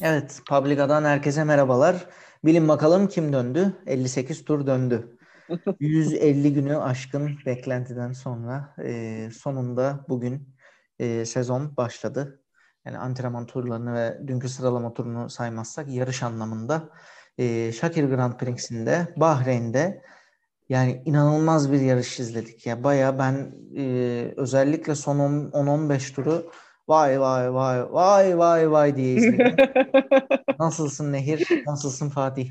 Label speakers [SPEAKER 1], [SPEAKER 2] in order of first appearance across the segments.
[SPEAKER 1] Evet, Publica'dan herkese merhabalar. Bilin bakalım kim döndü? 58 tur döndü. 150 günü aşkın beklentiden sonra e, sonunda bugün e, sezon başladı. Yani antrenman turlarını ve dünkü sıralama turunu saymazsak yarış anlamında e, Şakir Grand Prix'sinde Bahreyn'de yani inanılmaz bir yarış izledik. Ya baya ben e, özellikle son 10-15 turu vay vay vay vay vay vay diye izledim. Nasılsın Nehir? Nasılsın Fatih?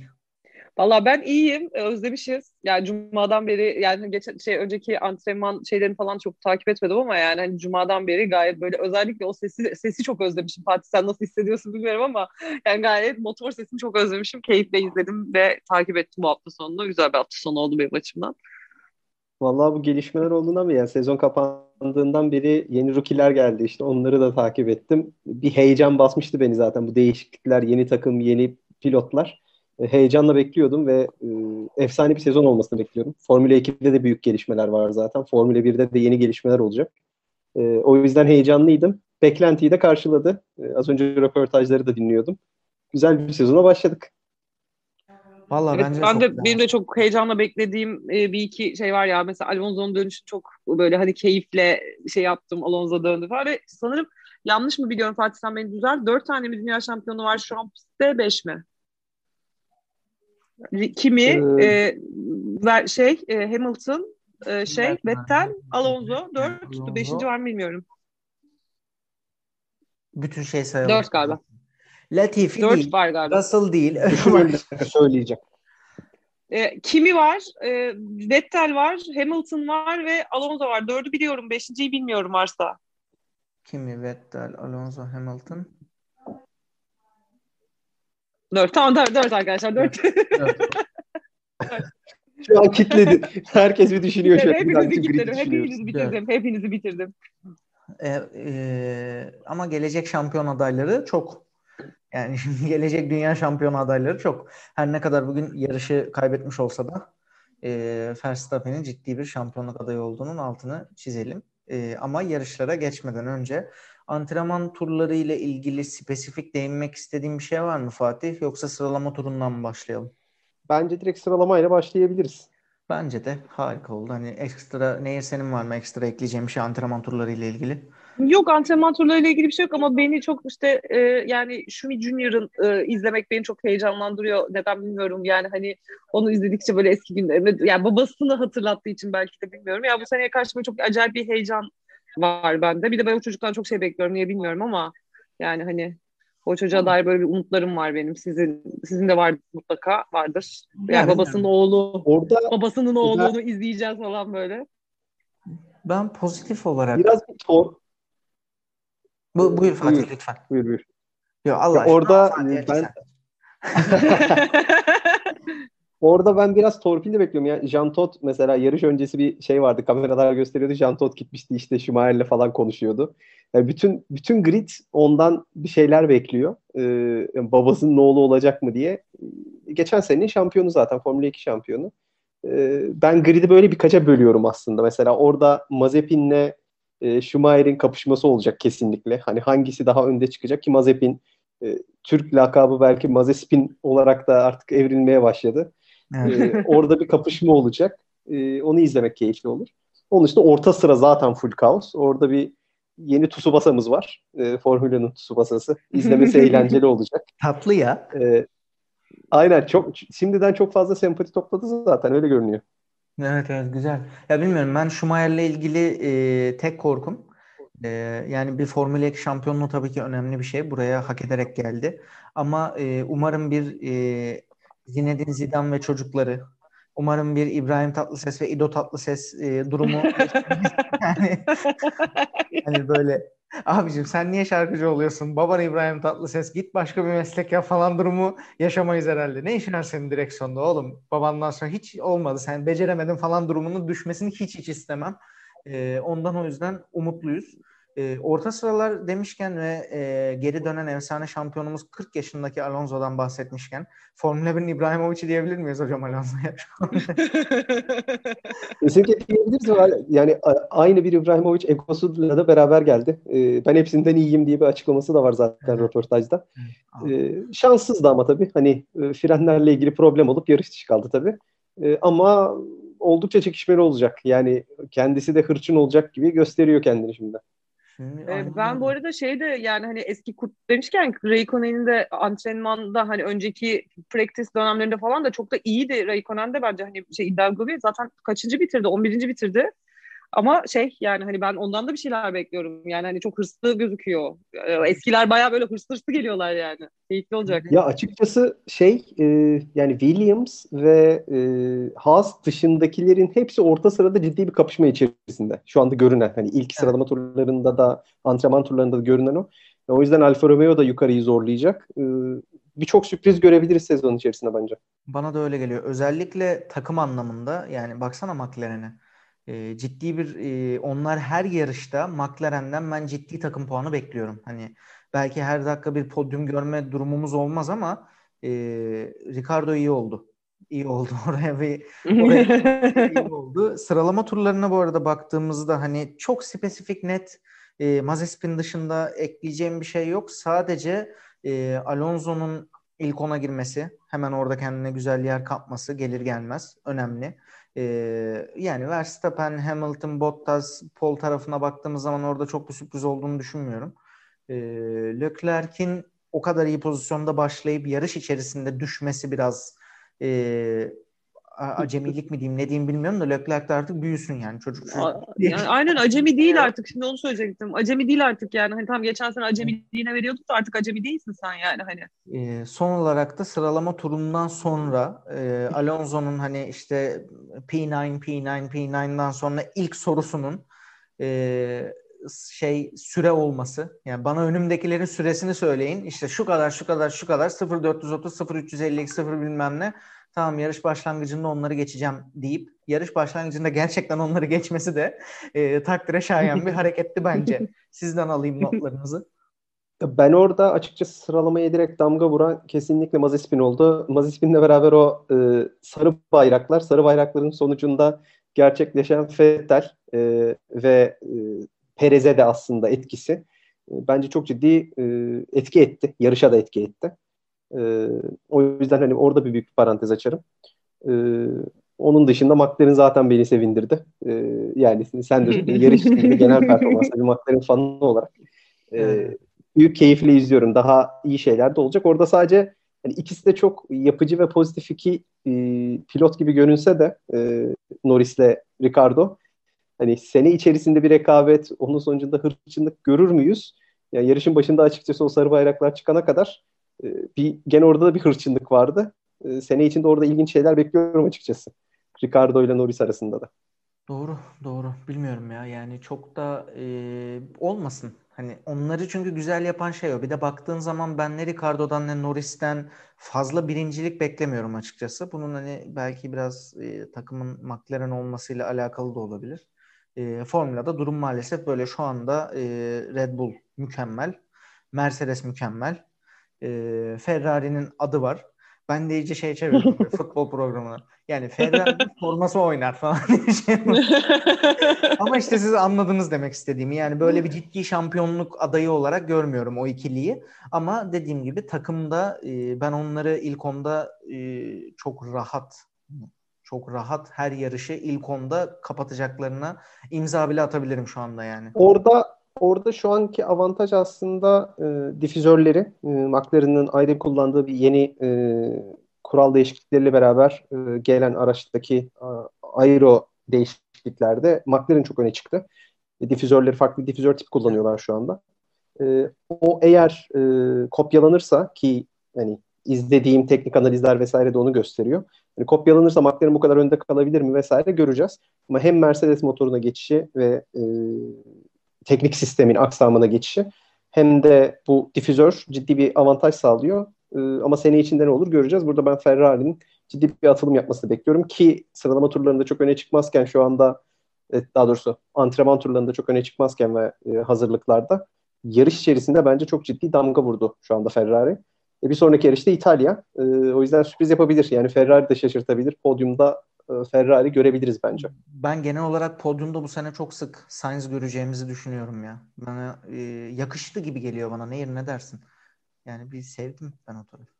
[SPEAKER 2] Valla ben iyiyim. Özlemişiz. Yani cumadan beri yani geçen şey önceki antrenman şeylerini falan çok takip etmedim ama yani hani cumadan beri gayet böyle özellikle o sesi sesi çok özlemişim. Fatih sen nasıl hissediyorsun bilmiyorum ama yani gayet motor sesini çok özlemişim. Keyifle izledim ve takip ettim bu hafta sonunu. Güzel bir hafta sonu oldu benim açımdan.
[SPEAKER 3] Vallahi bu gelişmeler olduğunda mı ya sezon kapandığından beri yeni rookie'ler geldi işte onları da takip ettim. Bir heyecan basmıştı beni zaten bu değişiklikler, yeni takım, yeni pilotlar. E, heyecanla bekliyordum ve e, efsane bir sezon olmasını bekliyorum. Formula 2'de de büyük gelişmeler var zaten. Formula 1'de de yeni gelişmeler olacak. E, o yüzden heyecanlıydım. Beklentiyi de karşıladı. E, az önce röportajları da dinliyordum. Güzel bir sezona başladık.
[SPEAKER 2] Vallahi evet, bence ben de benim de çok heyecanla beklediğim e, bir iki şey var ya. Mesela Alonso'nun dönüşü çok böyle hani keyifle şey yaptım Alonso döndü falan. Ve sanırım yanlış mı biliyorum Fatih sen beni düzel dört tane mi dünya şampiyonu var? Şu an pistte beş mi? Kimi? Ee, e, şey e, Hamilton e, şey Vettel Alonso. Dört beşinci var mı bilmiyorum.
[SPEAKER 1] Bütün şey sayılır.
[SPEAKER 2] Dört galiba.
[SPEAKER 1] Latifi
[SPEAKER 2] Dört
[SPEAKER 1] değil.
[SPEAKER 2] var galiba.
[SPEAKER 1] Russell değil.
[SPEAKER 3] söyleyecek.
[SPEAKER 2] E, Kimi var, e, Vettel var, Hamilton var ve Alonso var. Dördü biliyorum, beşinciyi bilmiyorum varsa.
[SPEAKER 1] Kimi, Vettel, Alonso, Hamilton.
[SPEAKER 2] Dört. Tamam dört, dört arkadaşlar. Dört. dört.
[SPEAKER 3] Şu an kitledi. Herkes bir düşünüyor.
[SPEAKER 2] Evet, hepinizi bitirdim. Hepinizi bitirdim. Hepinizi bitirdim.
[SPEAKER 1] E, e, ama gelecek şampiyon adayları çok. Yani gelecek dünya şampiyon adayları çok. Her ne kadar bugün yarışı kaybetmiş olsa da e, Verstappen'in ciddi bir şampiyonluk adayı olduğunun altını çizelim. E, ama yarışlara geçmeden önce antrenman turları ile ilgili spesifik değinmek istediğim bir şey var mı Fatih? Yoksa sıralama turundan mı başlayalım?
[SPEAKER 3] Bence direkt sıralamayla başlayabiliriz.
[SPEAKER 1] Bence de harika oldu. Hani ekstra Nehir senin var mı ekstra ekleyeceğim bir şey antrenman turları ile ilgili?
[SPEAKER 2] Yok antrenman turlarıyla ilgili bir şey yok ama beni çok işte e, yani Şumi Junior'ın e, izlemek beni çok heyecanlandırıyor. Neden bilmiyorum yani hani onu izledikçe böyle eski günlerimi yani babasını hatırlattığı için belki de bilmiyorum. Ya bu seneye karşı böyle çok acayip bir heyecan var bende. Bir de ben o çocuktan çok şey bekliyorum niye bilmiyorum ama yani hani o çocuğa dair böyle bir umutlarım var benim. Sizin sizin de var mutlaka vardır. Yani, yani babasının oğlu orada babasının oğlunu ben, izleyeceğiz falan böyle.
[SPEAKER 1] Ben pozitif olarak
[SPEAKER 3] biraz tor
[SPEAKER 1] bu, buyur Fatih buyur. lütfen.
[SPEAKER 3] Buyur buyur.
[SPEAKER 1] Yo, Allah
[SPEAKER 3] ya orada ben Orada ben biraz torpille bekliyorum. Yani Jean Todt mesela yarış öncesi bir şey vardı. Kameralar gösteriyordu. Jean Todt gitmişti işte Schumacher'le falan konuşuyordu. Yani bütün bütün grid ondan bir şeyler bekliyor. Ee, babasının oğlu olacak mı diye. Geçen senenin şampiyonu zaten. Formula 2 şampiyonu. Ee, ben grid'i böyle birkaça bölüyorum aslında. Mesela orada Mazepin'le e, Schumacher'in kapışması olacak kesinlikle. Hani hangisi daha önde çıkacak ki Mazepin e, Türk lakabı belki Mazepin olarak da artık evrilmeye başladı. Ee, orada bir kapışma olacak. Ee, onu izlemek keyifli olur. Onun işte orta sıra zaten full kaos. Orada bir yeni Tsubasa'mız var. Ee, Formula'nın Tsubasa'sı. İzlemesi eğlenceli olacak.
[SPEAKER 1] Tatlı ya.
[SPEAKER 3] Ee, aynen çok şimdiden çok fazla sempati topladı zaten öyle görünüyor.
[SPEAKER 1] Evet evet güzel. Ya bilmiyorum ben Schumacher'le ilgili e, tek korkum e, yani bir Formula 2 şampiyonluğu tabii ki önemli bir şey. Buraya hak ederek geldi. Ama e, umarım bir e, Zinedine Zidane ve çocukları. Umarım bir İbrahim Tatlıses ve İdo Tatlıses e, durumu yani hani böyle abicim sen niye şarkıcı oluyorsun? Baban İbrahim Tatlıses git başka bir meslek yap falan durumu yaşamayız herhalde. Ne işin var senin direksiyonda oğlum? Babandan sonra hiç olmadı. Sen beceremedin falan durumunun düşmesini hiç hiç istemem. E, ondan o yüzden umutluyuz. E, orta sıralar demişken ve e, geri dönen efsane şampiyonumuz 40 yaşındaki Alonso'dan bahsetmişken Formula 1'in İbrahimovic'i diyebilir miyiz hocam Alonso'ya?
[SPEAKER 3] Kesinlikle diyebiliriz. Yani aynı bir İbrahimovic egosuyla da beraber geldi. E, ben hepsinden iyiyim diye bir açıklaması da var zaten röportajda. E, şanssızdı ama tabii. Hani e, frenlerle ilgili problem olup yarış dışı kaldı tabii. E, ama oldukça çekişmeli olacak. Yani kendisi de hırçın olacak gibi gösteriyor kendini şimdi.
[SPEAKER 2] Ee, ben bu arada şey de yani hani eski kurt demişken Raikkonen'in de antrenmanda hani önceki practice dönemlerinde falan da çok da iyiydi Raikkonen de. Bence hani şey iddialı bir zaten kaçıncı bitirdi? 11. bitirdi ama şey yani hani ben ondan da bir şeyler bekliyorum. Yani hani çok hırslı gözüküyor. Ee, eskiler bayağı böyle hırslı hırslı geliyorlar yani. Keyifli olacak.
[SPEAKER 3] Ya açıkçası şey e, yani Williams ve e, Haas dışındakilerin hepsi orta sırada ciddi bir kapışma içerisinde. Şu anda görünen hani ilk sıralama turlarında da antrenman turlarında da görünen o. O yüzden Alfa Romeo da yukarıyı zorlayacak. E, Birçok sürpriz görebiliriz sezon içerisinde bence.
[SPEAKER 1] Bana da öyle geliyor. Özellikle takım anlamında yani baksana McLaren'e e, ciddi bir e, onlar her yarışta McLaren'den ben ciddi takım puanı bekliyorum. Hani belki her dakika bir podyum görme durumumuz olmaz ama e, Ricardo iyi oldu. İyi oldu oraya bir oraya iyi oldu. Sıralama turlarına bu arada baktığımızda hani çok spesifik net e, Mazepin dışında ekleyeceğim bir şey yok. Sadece e, Alonso'nun ilk ona girmesi, hemen orada kendine güzel yer kapması gelir gelmez önemli. Ee, yani Verstappen, Hamilton, Bottas, Paul tarafına baktığımız zaman orada çok bir sürpriz olduğunu düşünmüyorum. Ee, Leclerc'in o kadar iyi pozisyonda başlayıp yarış içerisinde düşmesi biraz e, acemilik mi diyeyim ne diyeyim bilmiyorum da Leclerc de artık büyüsün yani çocuk.
[SPEAKER 2] Yani aynen acemi değil artık. Şimdi onu söyleyecektim. Acemi değil artık yani. Hani tam geçen sene acemiliğine veriyorduk da artık acemi değilsin sen yani hani.
[SPEAKER 1] Ee, son olarak da sıralama turundan sonra e, Alonso'nun hani işte P9 P9 P9'dan sonra ilk sorusunun e, şey süre olması. Yani bana önümdekilerin süresini söyleyin. İşte şu kadar şu kadar şu kadar 0430 0352 0 bilmem ne tamam yarış başlangıcında onları geçeceğim deyip yarış başlangıcında gerçekten onları geçmesi de e, takdire şayan bir hareketti bence. Sizden alayım notlarınızı.
[SPEAKER 3] Ben orada açıkçası sıralamaya direkt damga vuran kesinlikle Mazepin oldu. Mazepin'le beraber o e, sarı bayraklar, sarı bayrakların sonucunda gerçekleşen Vettel e, ve e, Perez'e de aslında etkisi e, bence çok ciddi e, etki etti. Yarışa da etki etti. E, o yüzden hani orada bir büyük bir parantez açarım. E, onun dışında McLaren zaten beni sevindirdi. E, yani sen de yarış genel performansla bir McLaren fanı olarak e, büyük keyifle izliyorum. Daha iyi şeyler de olacak. Orada sadece yani ikisi de çok yapıcı ve pozitif iki e, pilot gibi görünse de e, Norris'le Ricardo hani sene içerisinde bir rekabet, onun sonucunda hırçınlık görür müyüz? Yani yarışın başında açıkçası o sarı bayraklar çıkana kadar ee, bir gene orada da bir hırçınlık vardı. E, sene içinde orada ilginç şeyler bekliyorum açıkçası. Ricardo ile Norris arasında da.
[SPEAKER 1] Doğru, doğru. Bilmiyorum ya. Yani çok da e, olmasın. Hani onları çünkü güzel yapan şey o. Bir de baktığın zaman ben ne Ricardo'dan ne Norris'ten fazla birincilik beklemiyorum açıkçası. Bunun hani belki biraz e, takımın McLaren olmasıyla alakalı da olabilir. E, Formula'da durum maalesef böyle. Şu anda e, Red Bull mükemmel. Mercedes mükemmel e, Ferrari'nin adı var. Ben de iyice şey çevirdim futbol programına. Yani Ferrari forması oynar falan diye şey Ama işte siz anladınız demek istediğimi. Yani böyle bir ciddi şampiyonluk adayı olarak görmüyorum o ikiliyi. Ama dediğim gibi takımda e, ben onları ilk onda e, çok rahat çok rahat her yarışı ilk onda kapatacaklarına imza bile atabilirim şu anda yani.
[SPEAKER 3] Orada orada şu anki avantaj aslında e, difüzörleri. E, McLaren'ın ayrı kullandığı bir yeni e, kural değişiklikleriyle beraber e, gelen araçtaki e, aero değişikliklerde McLaren çok öne çıktı. E, difüzörleri farklı difüzör tip kullanıyorlar şu anda. E, o eğer e, kopyalanırsa ki hani izlediğim teknik analizler vesaire de onu gösteriyor. Yani kopyalanırsa McLaren bu kadar önde kalabilir mi vesaire göreceğiz. Ama hem Mercedes motoruna geçişi ve e, teknik sistemin aksamına geçişi hem de bu difüzör ciddi bir avantaj sağlıyor. Ee, ama sene içinde ne olur göreceğiz. Burada ben Ferrari'nin ciddi bir atılım yapmasını bekliyorum ki sıralama turlarında çok öne çıkmazken şu anda daha doğrusu antrenman turlarında çok öne çıkmazken ve e, hazırlıklarda yarış içerisinde bence çok ciddi damga vurdu şu anda Ferrari. E, bir sonraki yarışta İtalya. E, o yüzden sürpriz yapabilir. Yani Ferrari de şaşırtabilir. Podyumda e, Ferrari görebiliriz bence.
[SPEAKER 1] Ben genel olarak podyumda bu sene çok sık Sainz göreceğimizi düşünüyorum ya. Bana e, yakıştı gibi geliyor bana. Ne ne dersin? Yani bir sevdim ben o tarafı.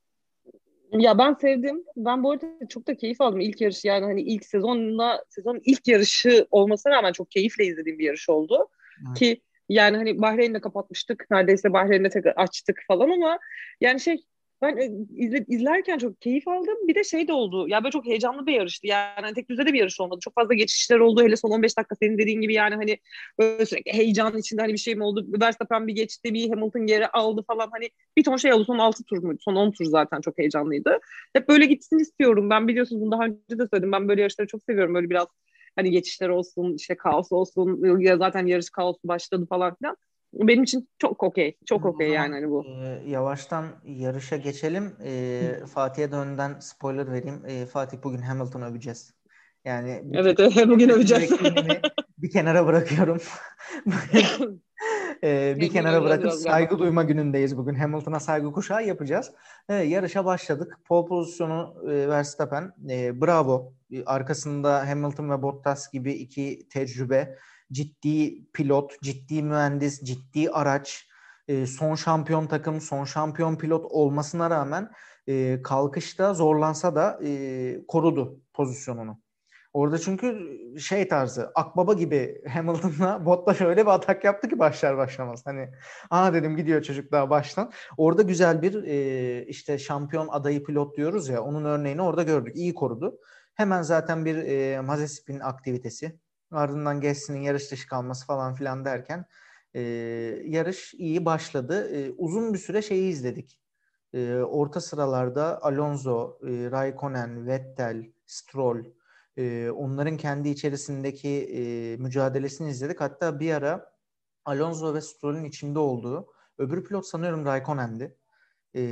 [SPEAKER 2] Ya ben sevdim. Ben bu arada çok da keyif aldım ilk yarış. Yani hani ilk sezonda sezon ilk yarışı olmasına rağmen çok keyifle izlediğim bir yarış oldu. Evet. Ki yani hani Bahreyn'de kapatmıştık. Neredeyse Bahreyn'de tekrar açtık falan ama yani şey ben e, izle, izlerken çok keyif aldım. Bir de şey de oldu. Ya böyle çok heyecanlı bir yarıştı. Yani hani tek düzde de bir yarış olmadı. Çok fazla geçişler oldu. Hele son 15 dakika senin dediğin gibi yani hani böyle sürekli heyecanın içinde hani bir şey mi oldu? Verstappen bir geçti, bir Hamilton geri aldı falan. Hani bir ton şey oldu. Son 6 tur muydu? Son 10 tur zaten çok heyecanlıydı. Hep böyle gitsin istiyorum. Ben biliyorsunuz bunu daha önce de söyledim. Ben böyle yarışları çok seviyorum. Böyle biraz hani geçişler olsun, işte kaos olsun. Ya zaten yarış kaosu başladı falan filan benim için çok okey. Çok okey yani hani bu.
[SPEAKER 1] E, yavaştan yarışa geçelim. E, Fatih'e de önden spoiler vereyim. E, Fatih bugün Hamilton'ı öveceğiz.
[SPEAKER 2] Yani evet, evet bugün öveceğiz.
[SPEAKER 1] bir kenara bırakıyorum. e, bir kenara bırakıp saygı duyma günündeyiz bugün. Hamilton'a saygı kuşağı yapacağız. E, yarışa başladık. Pole pozisyonu e, Verstappen. E, bravo. E, arkasında Hamilton ve Bottas gibi iki tecrübe ciddi pilot, ciddi mühendis, ciddi araç, e, son şampiyon takım, son şampiyon pilot olmasına rağmen e, kalkışta zorlansa da e, korudu pozisyonunu. Orada çünkü şey tarzı Akbaba gibi Hamilton'la Bottas şöyle bir atak yaptı ki başlar başlamaz. Hani ana dedim gidiyor çocuk daha baştan. Orada güzel bir e, işte şampiyon adayı pilot diyoruz ya onun örneğini orada gördük. İyi korudu. Hemen zaten bir e, Mazepin aktivitesi Ardından Gasly'nin yarış dışı kalması falan filan derken e, yarış iyi başladı. E, uzun bir süre şeyi izledik. E, orta sıralarda Alonso, e, Raikkonen, Vettel, Stroll e, onların kendi içerisindeki e, mücadelesini izledik. Hatta bir ara Alonso ve Stroll'ün içinde olduğu öbür pilot sanıyorum Raikkonen'di. E,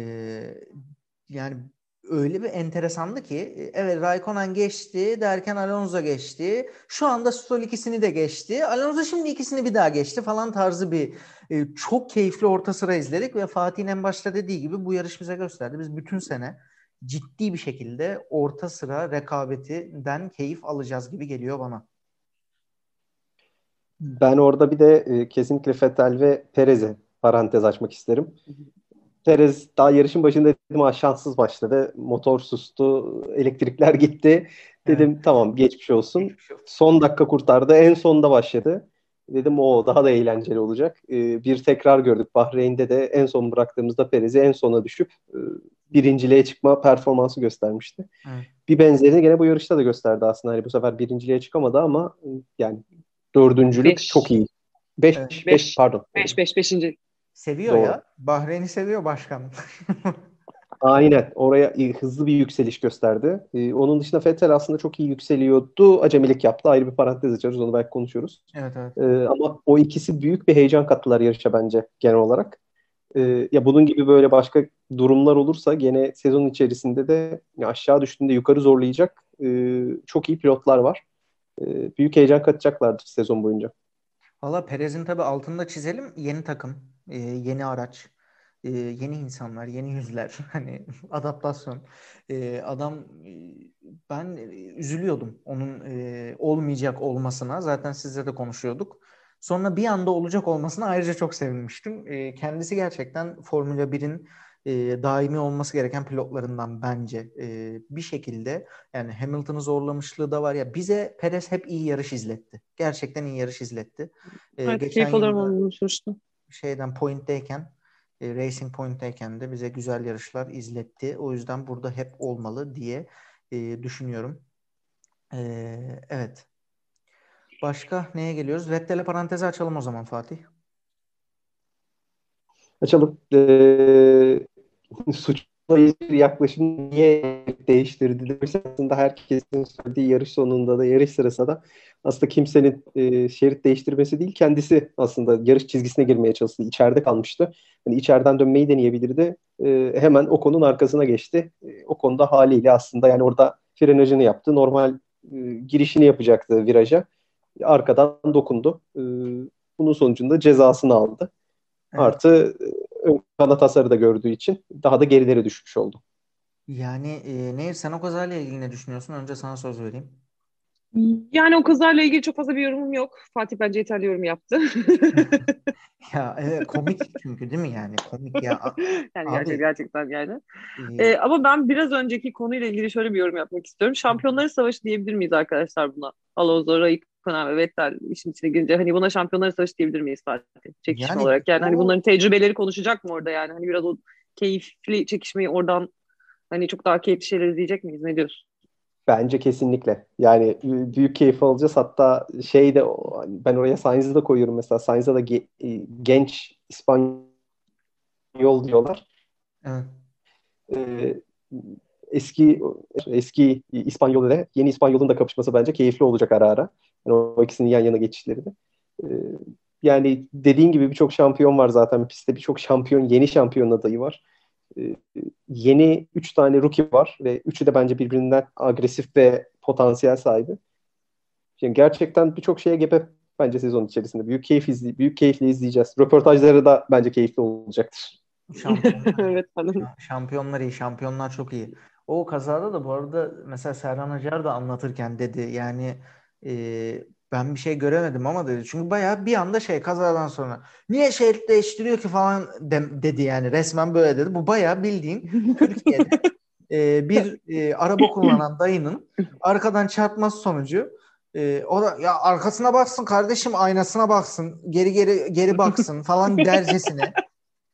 [SPEAKER 1] yani öyle bir enteresandı ki e, evet Raikkonen geçti derken Alonso geçti. Şu anda Stroll ikisini de geçti. Alonso şimdi ikisini bir daha geçti falan tarzı bir e, çok keyifli orta sıra izledik ve Fatih'in en başta dediği gibi bu yarış bize gösterdi. Biz bütün sene ciddi bir şekilde orta sıra rekabetinden keyif alacağız gibi geliyor bana.
[SPEAKER 3] Ben orada bir de e, kesinlikle Fettel ve Perez'e parantez açmak isterim. Perez daha yarışın başında dedim ha şanssız başladı. Motor sustu, elektrikler gitti. Dedim evet. tamam geçmiş olsun. geçmiş olsun. Son dakika kurtardı. En sonda başladı. Dedim o daha da eğlenceli olacak. Ee, bir tekrar gördük. Bahreyn'de de en son bıraktığımızda Perez'i en sona düşüp e, birinciliğe çıkma performansı göstermişti. Evet. Bir benzerini gene bu yarışta da gösterdi aslında. Hani bu sefer birinciliğe çıkamadı ama yani dördüncülük beş. çok iyi. Beş, evet. beş, beş pardon.
[SPEAKER 2] Beş, beş, beşinci.
[SPEAKER 1] Seviyor Doğru. ya. Bahreyn'i seviyor başkan.
[SPEAKER 3] Aynen. Oraya hızlı bir yükseliş gösterdi. Ee, onun dışında Vettel aslında çok iyi yükseliyordu. Acemilik yaptı. Ayrı bir parantez açarız. Onu belki konuşuyoruz.
[SPEAKER 1] Evet evet.
[SPEAKER 3] Ee, ama o ikisi büyük bir heyecan kattılar yarışa bence genel olarak. Ee, ya bunun gibi böyle başka durumlar olursa gene sezon içerisinde de aşağı düştüğünde yukarı zorlayacak e, çok iyi pilotlar var. E, büyük heyecan katacaklardır sezon boyunca.
[SPEAKER 1] Valla Perez'in tabii altında çizelim yeni takım, e, yeni araç, e, yeni insanlar, yeni yüzler, hani adaptasyon. E, adam e, ben üzülüyordum onun e, olmayacak olmasına. Zaten sizle de konuşuyorduk. Sonra bir anda olacak olmasına ayrıca çok sevinmiştim. E, kendisi gerçekten Formula 1'in e, daimi olması gereken pilotlarından bence e, bir şekilde yani Hamilton'ı zorlamışlığı da var ya bize Perez hep iyi yarış izletti. Gerçekten iyi yarış izletti.
[SPEAKER 2] E, evet, geçen yılda
[SPEAKER 1] şeyden Point'teyken e, Racing Point'teyken de bize güzel yarışlar izletti. O yüzden burada hep olmalı diye e, düşünüyorum. E, evet. Başka neye geliyoruz? Vettel'e parantezi açalım o zaman Fatih.
[SPEAKER 3] Açalım. Ee, suçla ilgili yaklaşım niye değiştirdi aslında herkesin söylediği yarış sonunda da yarış sırasında da aslında kimsenin e, şerit değiştirmesi değil kendisi aslında yarış çizgisine girmeye çalıştı. İçeride kalmıştı. Yani içeriden dönmeyi deneyebilirdi. E, hemen o konunun arkasına geçti. E, o konuda haliyle aslında yani orada frenajını yaptı. Normal e, girişini yapacaktı viraja. arkadan dokundu. E, bunun sonucunda cezasını aldı. Evet. Artı kanat hasarı da gördüğü için daha da gerileri düşmüş oldu.
[SPEAKER 1] Yani e, Nehir sen o kazayla ilgili ne düşünüyorsun? Önce sana söz vereyim.
[SPEAKER 2] Yani o kazayla ilgili çok fazla bir yorumum yok. Fatih bence yeterli yorum yaptı.
[SPEAKER 1] ya evet, komik çünkü değil mi yani? Komik ya.
[SPEAKER 2] yani Abi, gerçek, gerçekten yani. Ee, ee, ama ben biraz önceki konuyla ilgili şöyle bir yorum yapmak istiyorum. Şampiyonların Savaşı diyebilir miyiz arkadaşlar buna? Alonso, Raikkonen ve Vettel işin içine girince hani buna Şampiyonların Savaşı diyebilir miyiz Fatih? Çekişme yani, olarak. Yani o... hani bunların tecrübeleri konuşacak mı orada yani? Hani biraz o keyifli çekişmeyi oradan hani çok daha keyifli şeyler izleyecek miyiz? Ne diyorsun?
[SPEAKER 3] Bence kesinlikle. Yani büyük keyif alacağız. Hatta şey de ben oraya Sainz'i de koyuyorum mesela. Sainz'a da ge- e, genç İspanyol diyorlar. Evet. Ee, eski eski İspanyol ile yeni İspanyol'un da kapışması bence keyifli olacak ara ara. Yani o ikisinin yan yana geçişleri de. Ee, yani dediğin gibi birçok şampiyon var zaten pistte. Birçok şampiyon, yeni şampiyon adayı var. Ee, yeni 3 tane rookie var ve üçü de bence birbirinden agresif ve potansiyel sahibi. Yani gerçekten birçok şeye gebe bence sezon içerisinde. Büyük keyif izley büyük keyifle izleyeceğiz. Röportajları da bence keyifli olacaktır.
[SPEAKER 1] Şampiyonlar, evet, şampiyonlar iyi, şampiyonlar çok iyi. O kazada da bu arada mesela Serhan Acar da anlatırken dedi yani e, ben bir şey göremedim ama dedi. Çünkü bayağı bir anda şey kazadan sonra niye şerit değiştiriyor ki falan de, dedi yani resmen böyle dedi. Bu bayağı bildiğin Türkiye'de e, bir e, araba kullanan dayının arkadan çarpması sonucu e, o da ya arkasına baksın kardeşim aynasına baksın geri geri geri baksın falan dercesine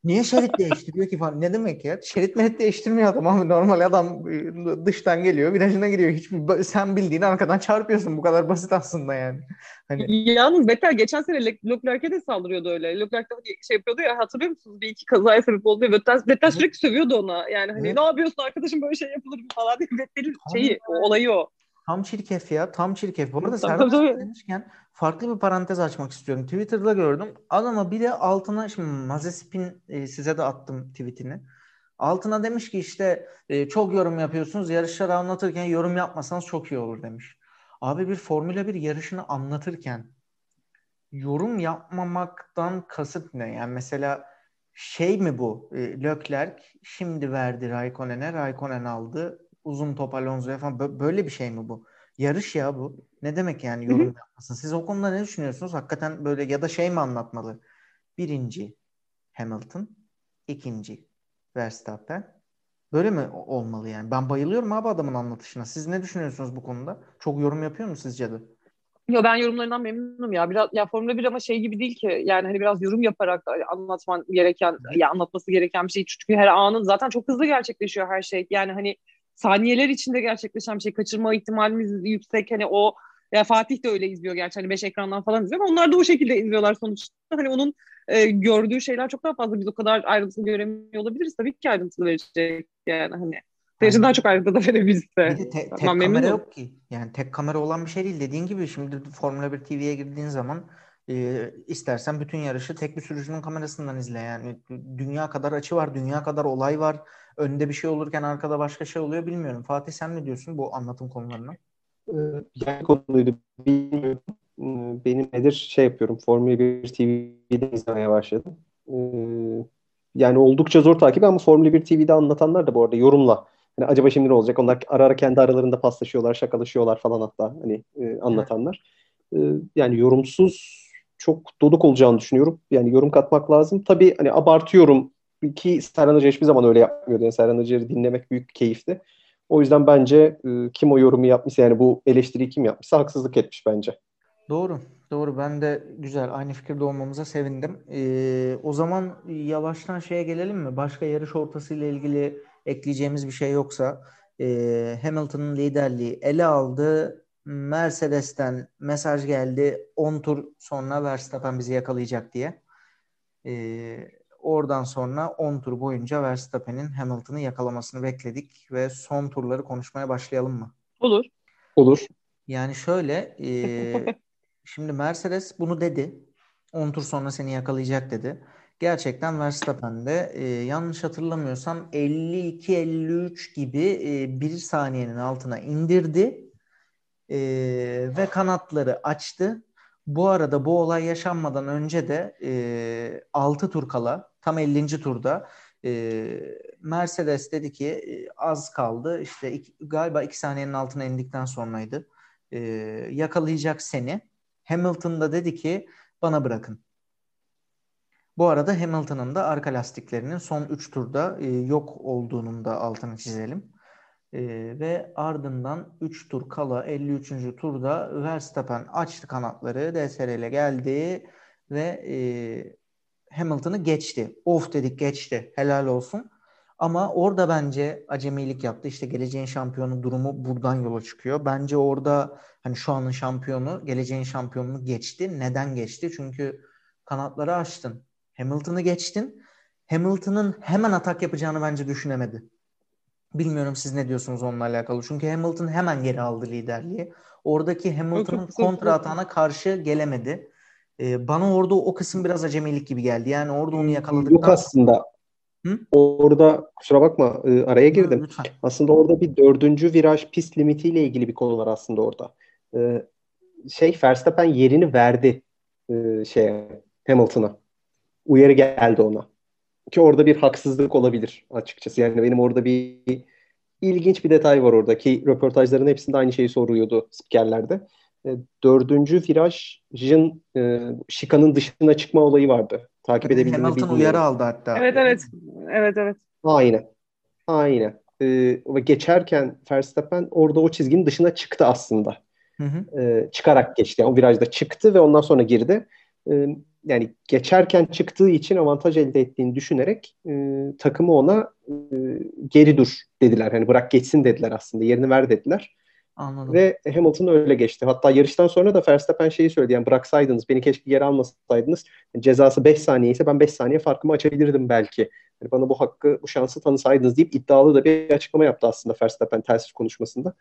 [SPEAKER 1] Niye şerit değiştiriyor ki falan? Ne demek ya? Şerit merit değiştirmiyor adam abi. Normal adam e, dıştan geliyor, virajına giriyor. Hiç sen bildiğin arkadan çarpıyorsun. Bu kadar basit aslında yani.
[SPEAKER 2] Hani... Yalnız Vettel geçen sene Leclerc'e de saldırıyordu öyle. Leclerc şey yapıyordu ya hatırlıyor musunuz? Bir iki kazaya sebep oldu. Vettel, Vettel sürekli sövüyordu ona. Yani hani ne yapıyorsun arkadaşım böyle şey yapılır mı falan diye. Vettel'in şeyi, o olayı o.
[SPEAKER 1] Tam çirkef ya. Tam çirkef. Bu arada Serhat demişken farklı bir parantez açmak istiyorum. Twitter'da gördüm. Adama bir de altına şimdi Mazespin e, size de attım tweetini. Altına demiş ki işte e, çok yorum yapıyorsunuz. Yarışları anlatırken yorum yapmasanız çok iyi olur demiş. Abi bir Formula 1 yarışını anlatırken yorum yapmamaktan kasıt ne? Yani mesela şey mi bu? E, Leclerc şimdi verdi Raikkonen'e. Raikkonen aldı uzun top Alonso'ya falan böyle bir şey mi bu? Yarış ya bu. Ne demek yani yorum yapmasın? Siz o konuda ne düşünüyorsunuz? Hakikaten böyle ya da şey mi anlatmalı? Birinci Hamilton, ikinci Verstappen. Böyle mi olmalı yani? Ben bayılıyorum abi adamın anlatışına. Siz ne düşünüyorsunuz bu konuda? Çok yorum yapıyor mu sizce de?
[SPEAKER 2] Yo ben yorumlarından memnunum ya. Biraz ya Formula 1 ama şey gibi değil ki. Yani hani biraz yorum yaparak anlatman gereken ya anlatması gereken bir şey. Çünkü her anın zaten çok hızlı gerçekleşiyor her şey. Yani hani saniyeler içinde gerçekleşen bir şey. Kaçırma ihtimalimiz yüksek. Hani o ya Fatih de öyle izliyor gerçi hani beş ekrandan falan izliyor ama onlar da o şekilde izliyorlar sonuçta. Hani onun e, gördüğü şeyler çok daha fazla. Biz o kadar ayrıntılı göremiyor olabiliriz. Tabii ki ayrıntılı verecek yani hani. Seyirci daha çok ayrıntılı da verebilse.
[SPEAKER 1] Bir de te- tek tamam, kamera yok ki. Yani tek kamera olan bir şey değil. Dediğin gibi şimdi Formula 1 TV'ye girdiğin zaman e, istersen bütün yarışı tek bir sürücünün kamerasından izle. Yani dünya kadar açı var, dünya kadar olay var önde bir şey olurken arkada başka şey oluyor bilmiyorum. Fatih sen ne diyorsun bu anlatım konularına?
[SPEAKER 3] Yani konuydu bilmiyorum. Benim nedir şey yapıyorum. Formula 1 TV'de izlemeye başladım. Yani oldukça zor takip ama Formula 1 TV'de anlatanlar da bu arada yorumla. Yani acaba şimdi ne olacak? Onlar ara ara kendi aralarında paslaşıyorlar, şakalaşıyorlar falan hatta hani anlatanlar. yani yorumsuz çok doluk olacağını düşünüyorum. Yani yorum katmak lazım. Tabii hani abartıyorum ki Serhan Hoca hiçbir zaman öyle yapmıyordu. Yani Serhan Hoca'yı dinlemek büyük keyifti. O yüzden bence e, kim o yorumu yapmışsa yani bu eleştiriyi kim yapmışsa haksızlık etmiş bence.
[SPEAKER 1] Doğru. Doğru. Ben de güzel. Aynı fikirde olmamıza sevindim. Ee, o zaman yavaştan şeye gelelim mi? Başka yarış ortası ile ilgili ekleyeceğimiz bir şey yoksa e, Hamilton'ın liderliği ele aldı. Mercedes'ten mesaj geldi. 10 tur sonra Verstappen bizi yakalayacak diye. Ee, Oradan sonra 10 tur boyunca Verstappen'in Hamilton'ı yakalamasını bekledik ve son turları konuşmaya başlayalım mı?
[SPEAKER 2] Olur.
[SPEAKER 3] Olur.
[SPEAKER 1] Yani şöyle e, şimdi Mercedes bunu dedi. 10 tur sonra seni yakalayacak dedi. Gerçekten Verstappen de e, yanlış hatırlamıyorsam 52-53 gibi e, bir saniyenin altına indirdi e, ve kanatları açtı Bu arada bu olay yaşanmadan önce de e, 6 tur kala tam 50. turda e, Mercedes dedi ki e, az kaldı işte iki, galiba 2 saniyenin altına indikten sonraydı. E, yakalayacak seni. Hamilton da dedi ki bana bırakın. Bu arada Hamilton'ın da arka lastiklerinin son 3 turda e, yok olduğunun da altını çizelim. E, ve ardından 3 tur kala 53. turda Verstappen açtı kanatları. DSR geldi ve e, Hamilton'ı geçti. Of dedik geçti. Helal olsun. Ama orada bence acemilik yaptı. İşte geleceğin şampiyonu durumu buradan yola çıkıyor. Bence orada hani şu anın şampiyonu geleceğin şampiyonunu geçti. Neden geçti? Çünkü kanatları açtın. Hamilton'ı geçtin. Hamilton'ın hemen atak yapacağını bence düşünemedi. Bilmiyorum siz ne diyorsunuz onunla alakalı. Çünkü Hamilton hemen geri aldı liderliği. Oradaki Hamilton'ın kontra atağına karşı gelemedi. Ee, bana orada o kısım biraz acemilik gibi geldi. Yani orada onu yakaladıktan
[SPEAKER 3] Yok aslında. Hı? Orada kusura bakma e, araya girdim. Lütfen. Aslında orada bir dördüncü viraj pist limitiyle ilgili bir konu var aslında orada. Ee, şey Verstappen yerini verdi e, şeye Hamilton'a. Uyarı geldi ona. Ki orada bir haksızlık olabilir açıkçası. Yani benim orada bir ilginç bir detay var orada ki röportajların hepsinde aynı şeyi soruyordu spikerlerde. E, dördüncü virajın e, şikanın dışına çıkma olayı vardı. Takip edebildiğini
[SPEAKER 1] Hamilton uyarı aldı hatta.
[SPEAKER 2] Evet evet. Evet evet.
[SPEAKER 3] Aynen. Aynen. E, ve geçerken Verstappen orada o çizginin dışına çıktı aslında. Hı hı. E, çıkarak geçti. Yani o virajda çıktı ve ondan sonra girdi. E, yani geçerken çıktığı için avantaj elde ettiğini düşünerek e, takımı ona e, geri dur dediler. Hani bırak geçsin dediler aslında. Yerini ver dediler.
[SPEAKER 1] Anladım.
[SPEAKER 3] Ve Hamilton öyle geçti. Hatta yarıştan sonra da Verstappen şeyi söyledi. Yani bıraksaydınız, beni keşke geri almasaydınız. Cezası 5 saniye ise ben 5 saniye farkımı açabilirdim belki. Yani bana bu hakkı, bu şansı tanısaydınız deyip iddialı da bir açıklama yaptı aslında Verstappen telsif konuşmasında.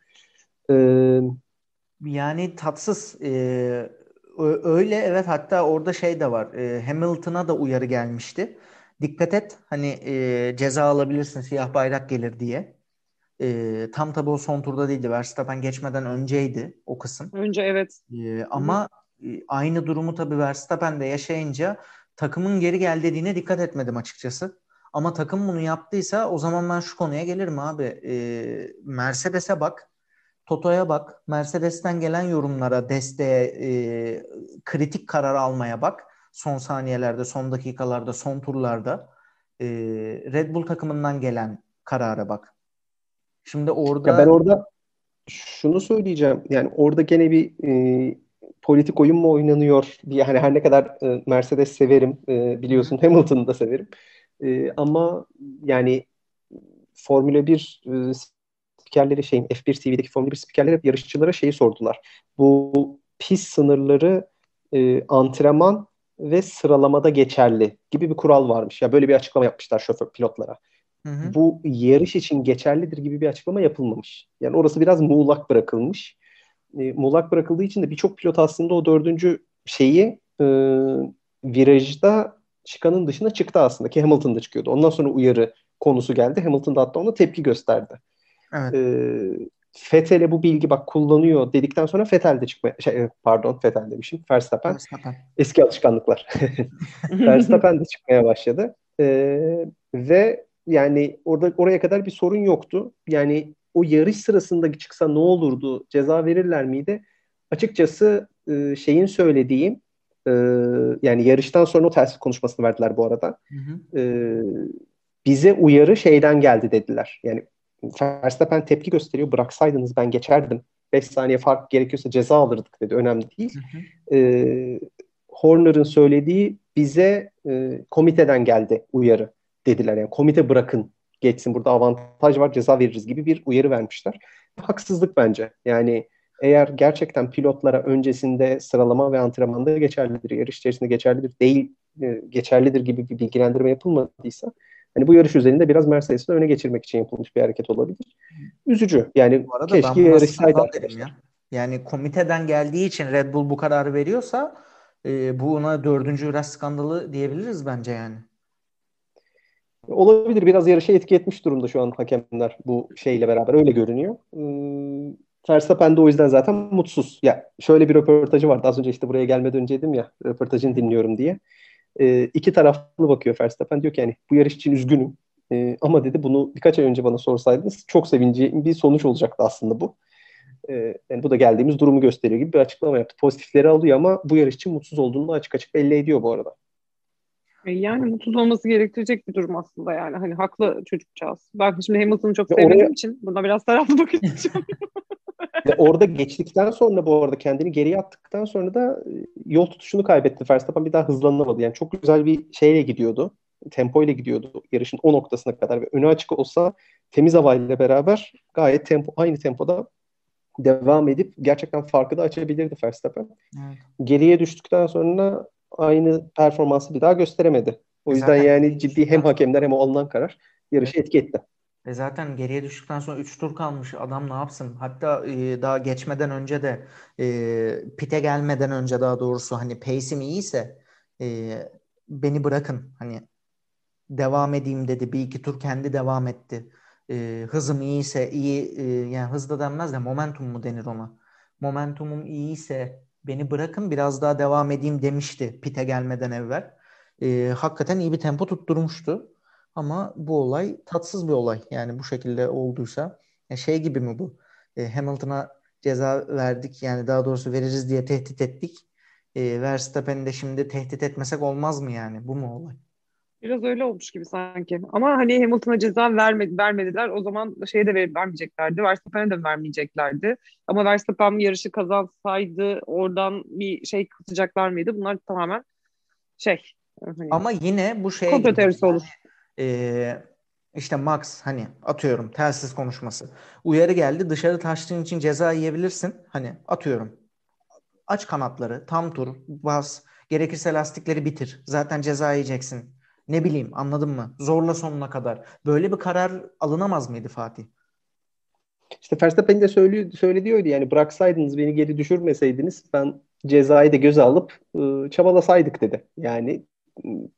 [SPEAKER 1] Ee, yani tatsız. Ee, öyle evet hatta orada şey de var. Ee, Hamilton'a da uyarı gelmişti. Dikkat et hani e, ceza alabilirsin siyah bayrak gelir diye. E, tam tabi o son turda değildi. Verstappen geçmeden önceydi o kısım.
[SPEAKER 2] Önce evet.
[SPEAKER 1] E, ama e, aynı durumu tabi Verstappen de yaşayınca takımın geri gel dediğine dikkat etmedim açıkçası. Ama takım bunu yaptıysa o zaman ben şu konuya gelirim abi. E, Mercedes'e bak. Toto'ya bak. Mercedes'ten gelen yorumlara, desteğe, e, kritik karar almaya bak. Son saniyelerde, son dakikalarda, son turlarda. E, Red Bull takımından gelen karara bak. Şimdi orada...
[SPEAKER 3] Ya ben orada şunu söyleyeceğim. Yani orada gene bir e, politik oyun mu oynanıyor diye hani her ne kadar e, Mercedes severim e, biliyorsun Hamilton'ı da severim. E, ama yani Formula 1 e, spikerleri şeyin F1 TV'deki Formula 1 spikerleri hep yarışçılara şeyi sordular. Bu pist sınırları e, antrenman ve sıralamada geçerli gibi bir kural varmış. Ya böyle bir açıklama yapmışlar şoför pilotlara hı hı. bu yarış için geçerlidir gibi bir açıklama yapılmamış. Yani orası biraz muğlak bırakılmış. E, muğlak bırakıldığı için de birçok pilot aslında o dördüncü şeyi e, virajda çıkanın dışına çıktı aslında ki Hamilton da çıkıyordu. Ondan sonra uyarı konusu geldi. Hamilton da hatta ona tepki gösterdi. Evet. E, Fethel'e bu bilgi bak kullanıyor dedikten sonra Fettel de çıkmaya şey, pardon Fettel demişim Verstappen. Verstappen. Eski alışkanlıklar. Verstappen de çıkmaya başladı. E, ve yani orada oraya kadar bir sorun yoktu. Yani o yarış sırasında çıksa ne olurdu? Ceza verirler miydi? Açıkçası e, şeyin söylediğim e, yani yarıştan sonra o telsiz konuşmasını verdiler bu arada. Hı hı. E, bize uyarı şeyden geldi dediler. Yani Verstappen tepki gösteriyor. Bıraksaydınız ben geçerdim. 5 saniye fark gerekiyorsa ceza alırdık dedi. Önemli değil. Hı hı. E, Horner'ın söylediği bize e, komiteden geldi uyarı dediler. Yani komite bırakın geçsin burada avantaj var ceza veririz gibi bir uyarı vermişler. Haksızlık bence. Yani eğer gerçekten pilotlara öncesinde sıralama ve antrenmanda geçerlidir, yarış içerisinde geçerlidir değil, e, geçerlidir gibi bir bilgilendirme yapılmadıysa hani bu yarış üzerinde biraz Mercedes'i öne geçirmek için yapılmış bir hareket olabilir. Üzücü. Yani keşke yarışsaydı
[SPEAKER 1] ya. Yani komiteden geldiği için Red Bull bu kararı veriyorsa e, bu ona dördüncü viraj skandalı diyebiliriz bence yani.
[SPEAKER 3] Olabilir. Biraz yarışa etki etmiş durumda şu an hakemler bu şeyle beraber. Öyle görünüyor. Verstappen de o yüzden zaten mutsuz. Ya şöyle bir röportajı vardı. Az önce işte buraya gelmeden önce dedim ya röportajını dinliyorum diye. E, iki taraflı bakıyor Verstappen. Diyor ki yani bu yarış için üzgünüm. E, ama dedi bunu birkaç ay önce bana sorsaydınız çok sevineceğim bir sonuç olacaktı aslında bu. E, yani bu da geldiğimiz durumu gösteriyor gibi bir açıklama yaptı. Pozitifleri alıyor ama bu yarış için mutsuz olduğunu açık açık belli ediyor bu arada.
[SPEAKER 2] E, yani mutsuz olması gerektirecek bir durum aslında yani. Hani haklı çocukcağız. Ben şimdi Hamilton'ı çok sevdiğim oraya... için buna biraz taraflı bakacağım.
[SPEAKER 3] orada geçtikten sonra bu arada kendini geriye attıktan sonra da e, yol tutuşunu kaybetti. Verstappen bir daha hızlanamadı. Yani çok güzel bir şeyle gidiyordu. Tempo ile gidiyordu yarışın o noktasına kadar ve önü açık olsa temiz havayla beraber gayet tempo aynı tempoda devam edip gerçekten farkı da açabilirdi Verstappen. Evet. Geriye düştükten sonra aynı performansı bir daha gösteremedi. O yüzden zaten yani ciddi hem hakemler hem o alınan karar yarışı etki etti.
[SPEAKER 1] Ve zaten geriye düştükten sonra 3 tur kalmış. Adam ne yapsın? Hatta e, daha geçmeden önce de e, pite gelmeden önce daha doğrusu hani pace'im iyiyse e, beni bırakın. Hani devam edeyim dedi. Bir iki tur kendi devam etti. E, hızım iyiyse iyi e, yani hızda denmez de momentum mu denir ona? Momentumum iyiyse beni bırakın biraz daha devam edeyim demişti pite gelmeden evvel. E, hakikaten iyi bir tempo tutturmuştu. Ama bu olay tatsız bir olay. Yani bu şekilde olduysa. Ya şey gibi mi bu? E, Hamilton'a ceza verdik. Yani daha doğrusu veririz diye tehdit ettik. E, Verstappen'i de şimdi tehdit etmesek olmaz mı yani? Bu mu olay?
[SPEAKER 2] Biraz öyle olmuş gibi sanki. Ama hani Hamilton'a ceza vermedi, vermediler. O zaman şeye de vermeyeceklerdi. Verstappen'e de vermeyeceklerdi. Ama Verstappen yarışı kazansaydı oradan bir şey katacaklar mıydı? Bunlar tamamen şey.
[SPEAKER 1] Hani, Ama yine bu şey
[SPEAKER 2] komplo teorisi olur.
[SPEAKER 1] Ee, işte Max hani atıyorum telsiz konuşması. Uyarı geldi dışarı taştığın için ceza yiyebilirsin. Hani atıyorum. Aç kanatları tam tur bas. Gerekirse lastikleri bitir. Zaten ceza yiyeceksin ne bileyim anladın mı? Zorla sonuna kadar. Böyle bir karar alınamaz mıydı Fatih?
[SPEAKER 3] İşte Verstappen de söylüyor, söylediyordu yani bıraksaydınız beni geri düşürmeseydiniz ben cezayı da göze alıp ıı, çabalasaydık dedi. Yani ıı,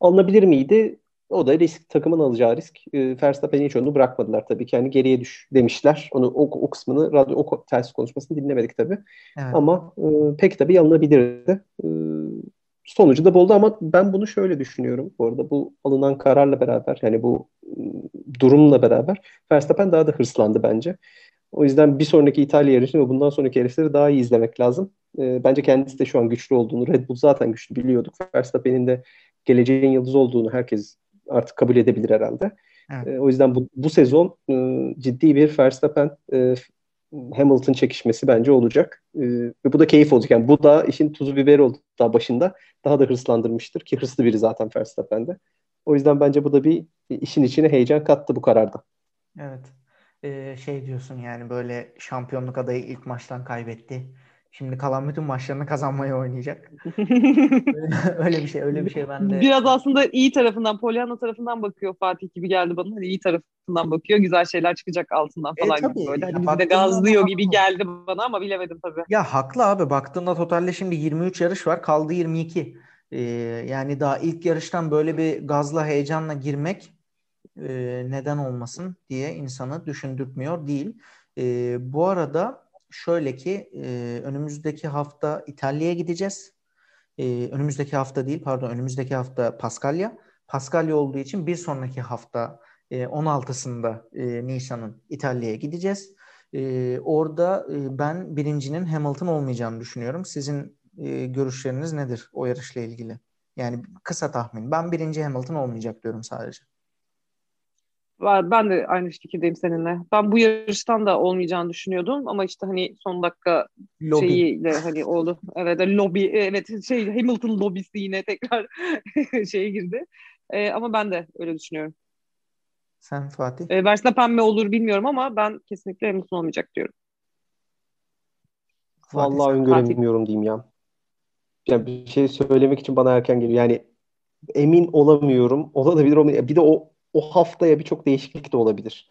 [SPEAKER 3] alınabilir miydi? O da risk, takımın alacağı risk. E, Verstappen'in hiç onu bırakmadılar tabii ki. Yani geriye düş demişler. Onu o, o kısmını, radyo o telsiz konuşmasını dinlemedik tabii. Evet. Ama e, pek tabii alınabilirdi. E, sonucu da buldu ama ben bunu şöyle düşünüyorum. Bu arada bu alınan kararla beraber yani bu ıı, durumla beraber Verstappen daha da hırslandı bence. O yüzden bir sonraki İtalya yarışını ve bundan sonraki yarışları daha iyi izlemek lazım. E, bence kendisi de şu an güçlü olduğunu, Red Bull zaten güçlü biliyorduk. Verstappen'in de geleceğin yıldız olduğunu herkes artık kabul edebilir herhalde. Evet. E, o yüzden bu, bu sezon e, ciddi bir Verstappen e, Hamilton çekişmesi bence olacak. E, ve bu da keyif olacak. Yani bu da işin tuzu biberi oldu daha başında. Daha da hırslandırmıştır ki hırslı biri zaten Verstappen'de. O yüzden bence bu da bir işin içine heyecan kattı bu kararda.
[SPEAKER 1] Evet. Ee, şey diyorsun yani böyle şampiyonluk adayı ilk maçtan kaybetti Şimdi kalan bütün maçlarını kazanmaya oynayacak. öyle, bir şey, öyle bir şey ben de.
[SPEAKER 2] Biraz aslında iyi tarafından, Pollyanna tarafından bakıyor Fatih gibi geldi bana. Hani iyi tarafından bakıyor, güzel şeyler çıkacak altından e, falan e, tabii. gibi böyle. Hani bizi de gazlıyor gibi geldi bana ama bilemedim tabii.
[SPEAKER 1] Ya haklı abi. Baktığında totalde şimdi 23 yarış var, kaldı 22. Ee, yani daha ilk yarıştan böyle bir gazla, heyecanla girmek e, neden olmasın diye insanı düşündürtmüyor değil. E, bu arada şöyle ki e, önümüzdeki hafta İtalya'ya gideceğiz. E, önümüzdeki hafta değil pardon önümüzdeki hafta Paskalya. Paskalya olduğu için bir sonraki hafta e, 16'sında e, Nisan'ın İtalya'ya gideceğiz. E, orada e, ben birincinin Hamilton olmayacağını düşünüyorum. Sizin e, görüşleriniz nedir o yarışla ilgili? Yani kısa tahmin. Ben birinci Hamilton olmayacak diyorum sadece.
[SPEAKER 2] Ben de aynı fikirdeyim seninle. Ben bu yarıştan da olmayacağını düşünüyordum ama işte hani son dakika lobby. şeyiyle hani oldu. Evet lobby evet şey Hamilton lobisi yine tekrar şeye girdi. Ee, ama ben de öyle düşünüyorum.
[SPEAKER 1] Sen Fatih?
[SPEAKER 2] Ee, Verstappen mi olur bilmiyorum ama ben kesinlikle Hamilton olmayacak diyorum.
[SPEAKER 3] Vallahi öngöremiyorum diyeyim ya. Yani bir şey söylemek için bana erken geliyor. Yani emin olamıyorum. Olabilir olmayabilir. Bir de o o haftaya birçok değişiklik de olabilir.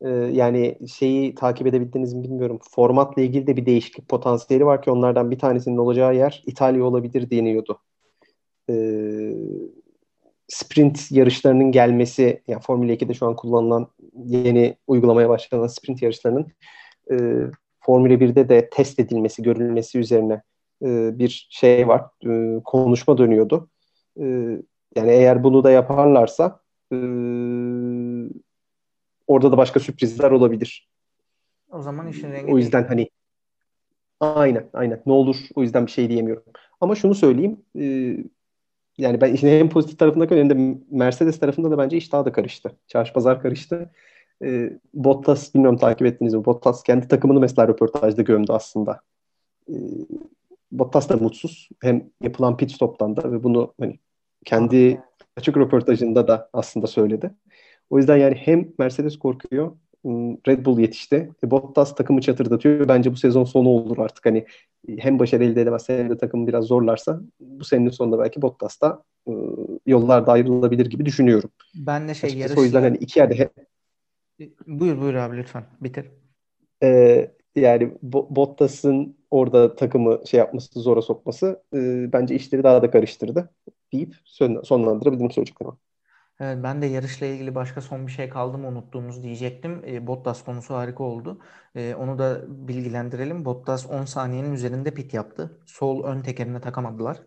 [SPEAKER 3] Ee, yani şeyi takip edebildiniz mi bilmiyorum. Formatla ilgili de bir değişiklik potansiyeli var ki onlardan bir tanesinin olacağı yer İtalya olabilir deniyordu. Ee, sprint yarışlarının gelmesi, yani Formula 2'de şu an kullanılan yeni uygulamaya başlanan sprint yarışlarının e, Formula 1'de de test edilmesi, görülmesi üzerine e, bir şey var. E, konuşma dönüyordu. E, yani eğer bunu da yaparlarsa e, orada da başka sürprizler olabilir.
[SPEAKER 1] O zaman işin rengi
[SPEAKER 3] O yüzden hani aynen aynen ne olur o yüzden bir şey diyemiyorum. Ama şunu söyleyeyim e, yani ben işin hem pozitif tarafında hem de Mercedes tarafında da bence iş daha da karıştı. Çarşı pazar karıştı. E, Bottas bilmiyorum takip ettiniz mi? Bottas kendi takımını mesela röportajda gömdü aslında. E, Bottas da mutsuz. Hem yapılan pit stop'tan da ve bunu hani kendi açık röportajında da aslında söyledi. O yüzden yani hem Mercedes korkuyor Red Bull yetişti. E, Bottas takımı çatırdatıyor. Bence bu sezon sonu olur artık. Hani hem başarı elde edemezse hem de takımı biraz zorlarsa bu senenin sonunda belki Bottas da e, yollarda ayrılabilir gibi düşünüyorum.
[SPEAKER 1] Ben de şey
[SPEAKER 3] Açıkçası. O yüzden hani iki yerde hep...
[SPEAKER 1] Buyur buyur abi lütfen bitir.
[SPEAKER 3] Ee, yani Bottas'ın orada takımı şey yapması, zora sokması e, bence işleri daha da karıştırdı deyip sonlandırabilirim söyleyeceklerimi.
[SPEAKER 1] Evet, ben de yarışla ilgili başka son bir şey kaldı mı unuttuğumuz diyecektim. E, Bottas konusu harika oldu. E, onu da bilgilendirelim. Bottas 10 saniyenin üzerinde pit yaptı. Sol ön tekerine takamadılar.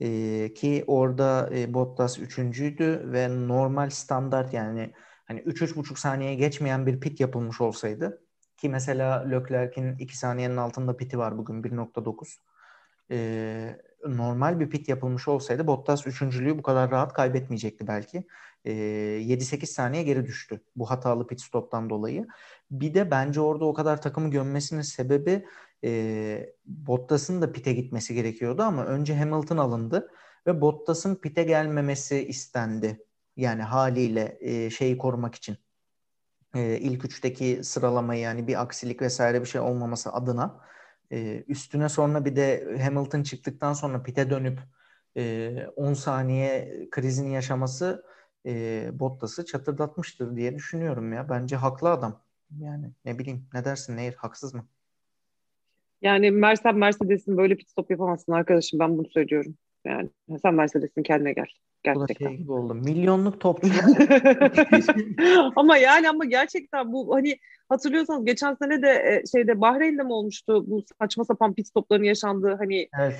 [SPEAKER 1] E, ki orada e, Bottas üçüncüydü ve normal standart yani hani 3-3,5 saniye geçmeyen bir pit yapılmış olsaydı ki mesela Leclerc'in 2 saniyenin altında piti var bugün 1.9. E, normal bir pit yapılmış olsaydı Bottas üçüncülüğü bu kadar rahat kaybetmeyecekti belki. E, 7-8 saniye geri düştü bu hatalı pit stop'tan dolayı. Bir de bence orada o kadar takımı gömmesinin sebebi e, Bottas'ın da pite gitmesi gerekiyordu ama önce Hamilton alındı ve Bottas'ın pite gelmemesi istendi. Yani haliyle e, şeyi korumak için. E, ilk üçteki sıralamayı yani bir aksilik vesaire bir şey olmaması adına e, üstüne sonra bir de Hamilton çıktıktan sonra pite dönüp e, 10 saniye krizini yaşaması e, Bottas'ı çatırdatmıştır diye düşünüyorum ya. Bence haklı adam. Yani ne bileyim ne dersin Nehir haksız mı?
[SPEAKER 2] Yani Mercedes Mercedes'in böyle pit stop yapamazsın arkadaşım ben bunu söylüyorum. Yani sen Mercedes'in kendine gel. Gerçekten. Bu da
[SPEAKER 1] şey gibi oldu. Milyonluk topçu.
[SPEAKER 2] ama yani ama gerçekten bu hani hatırlıyorsanız geçen sene de e, şeyde Bahreyn'de mi olmuştu bu saçma sapan pit stopların yaşandığı hani
[SPEAKER 1] evet,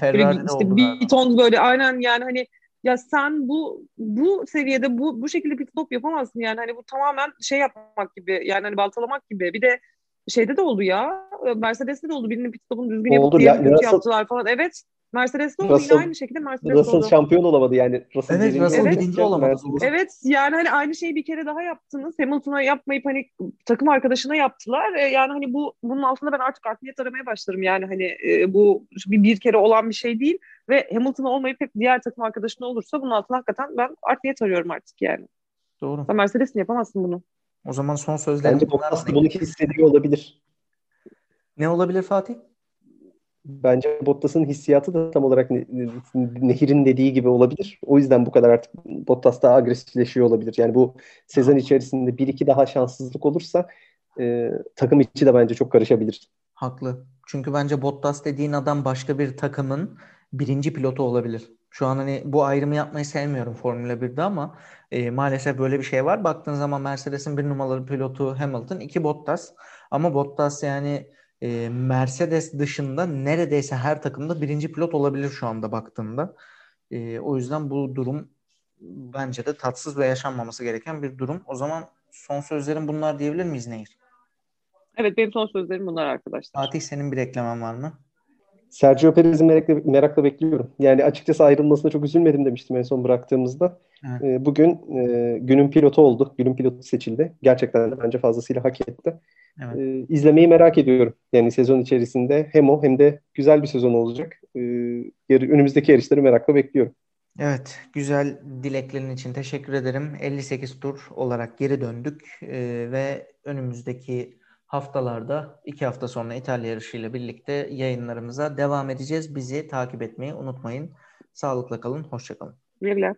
[SPEAKER 2] işte bir ton böyle aynen yani hani ya sen bu bu seviyede bu bu şekilde pit stop yapamazsın yani hani bu tamamen şey yapmak gibi yani hani baltalamak gibi bir de şeyde de oldu ya Mercedes'te de oldu birinin pit stopunu düzgün yapıp diğerini kötü yaptılar falan evet Mercedes oldu Russell, yine aynı şekilde Mercedes
[SPEAKER 3] Russell
[SPEAKER 2] oldu.
[SPEAKER 3] şampiyon olamadı yani.
[SPEAKER 1] Russell evet Russell evet. birinci olamadı.
[SPEAKER 2] Evet yani hani aynı şeyi bir kere daha yaptınız. Hamilton'a yapmayıp hani takım arkadaşına yaptılar. E, yani hani bu bunun altında ben artık art niyet aramaya başlarım. Yani hani e, bu bir, bir kere olan bir şey değil. Ve Hamilton'a olmayıp hep diğer takım arkadaşına olursa bunun altına hakikaten ben art niyet arıyorum artık yani.
[SPEAKER 1] Doğru.
[SPEAKER 2] Sen Mercedes'in yapamazsın bunu.
[SPEAKER 1] O zaman son sözlerim.
[SPEAKER 3] Bence Bottas da bunu hissediyor olabilir.
[SPEAKER 1] Ne olabilir Fatih?
[SPEAKER 3] bence Bottas'ın hissiyatı da tam olarak Nehir'in dediği gibi olabilir. O yüzden bu kadar artık Bottas daha agresifleşiyor olabilir. Yani bu sezon içerisinde bir iki daha şanssızlık olursa e, takım içi de bence çok karışabilir.
[SPEAKER 1] Haklı. Çünkü bence Bottas dediğin adam başka bir takımın birinci pilotu olabilir. Şu an hani bu ayrımı yapmayı sevmiyorum Formula 1'de ama e, maalesef böyle bir şey var. Baktığın zaman Mercedes'in bir numaralı pilotu Hamilton, iki Bottas. Ama Bottas yani e, Mercedes dışında neredeyse her takımda birinci pilot olabilir şu anda baktığında. E, o yüzden bu durum bence de tatsız ve yaşanmaması gereken bir durum. O zaman son sözlerim bunlar diyebilir miyiz Nehir?
[SPEAKER 2] Evet benim son sözlerim bunlar arkadaşlar.
[SPEAKER 1] Fatih senin bir eklemen var mı?
[SPEAKER 3] Sergio Perez'i merakla, merakla bekliyorum. Yani açıkçası ayrılmasına çok üzülmedim demiştim en son bıraktığımızda. Evet. E, bugün e, günün pilotu oldu. Günün pilotu seçildi. Gerçekten de bence fazlasıyla hak etti. Evet. E, izlemeyi merak ediyorum. Yani sezon içerisinde hem o hem de güzel bir sezon olacak. E, önümüzdeki yarışları merakla bekliyorum.
[SPEAKER 1] Evet, güzel dileklerin için teşekkür ederim. 58 tur olarak geri döndük e, ve önümüzdeki haftalarda iki hafta sonra İtalya yarışıyla birlikte yayınlarımıza devam edeceğiz. Bizi takip etmeyi unutmayın. Sağlıkla kalın, hoşçakalın.
[SPEAKER 2] Güle güle.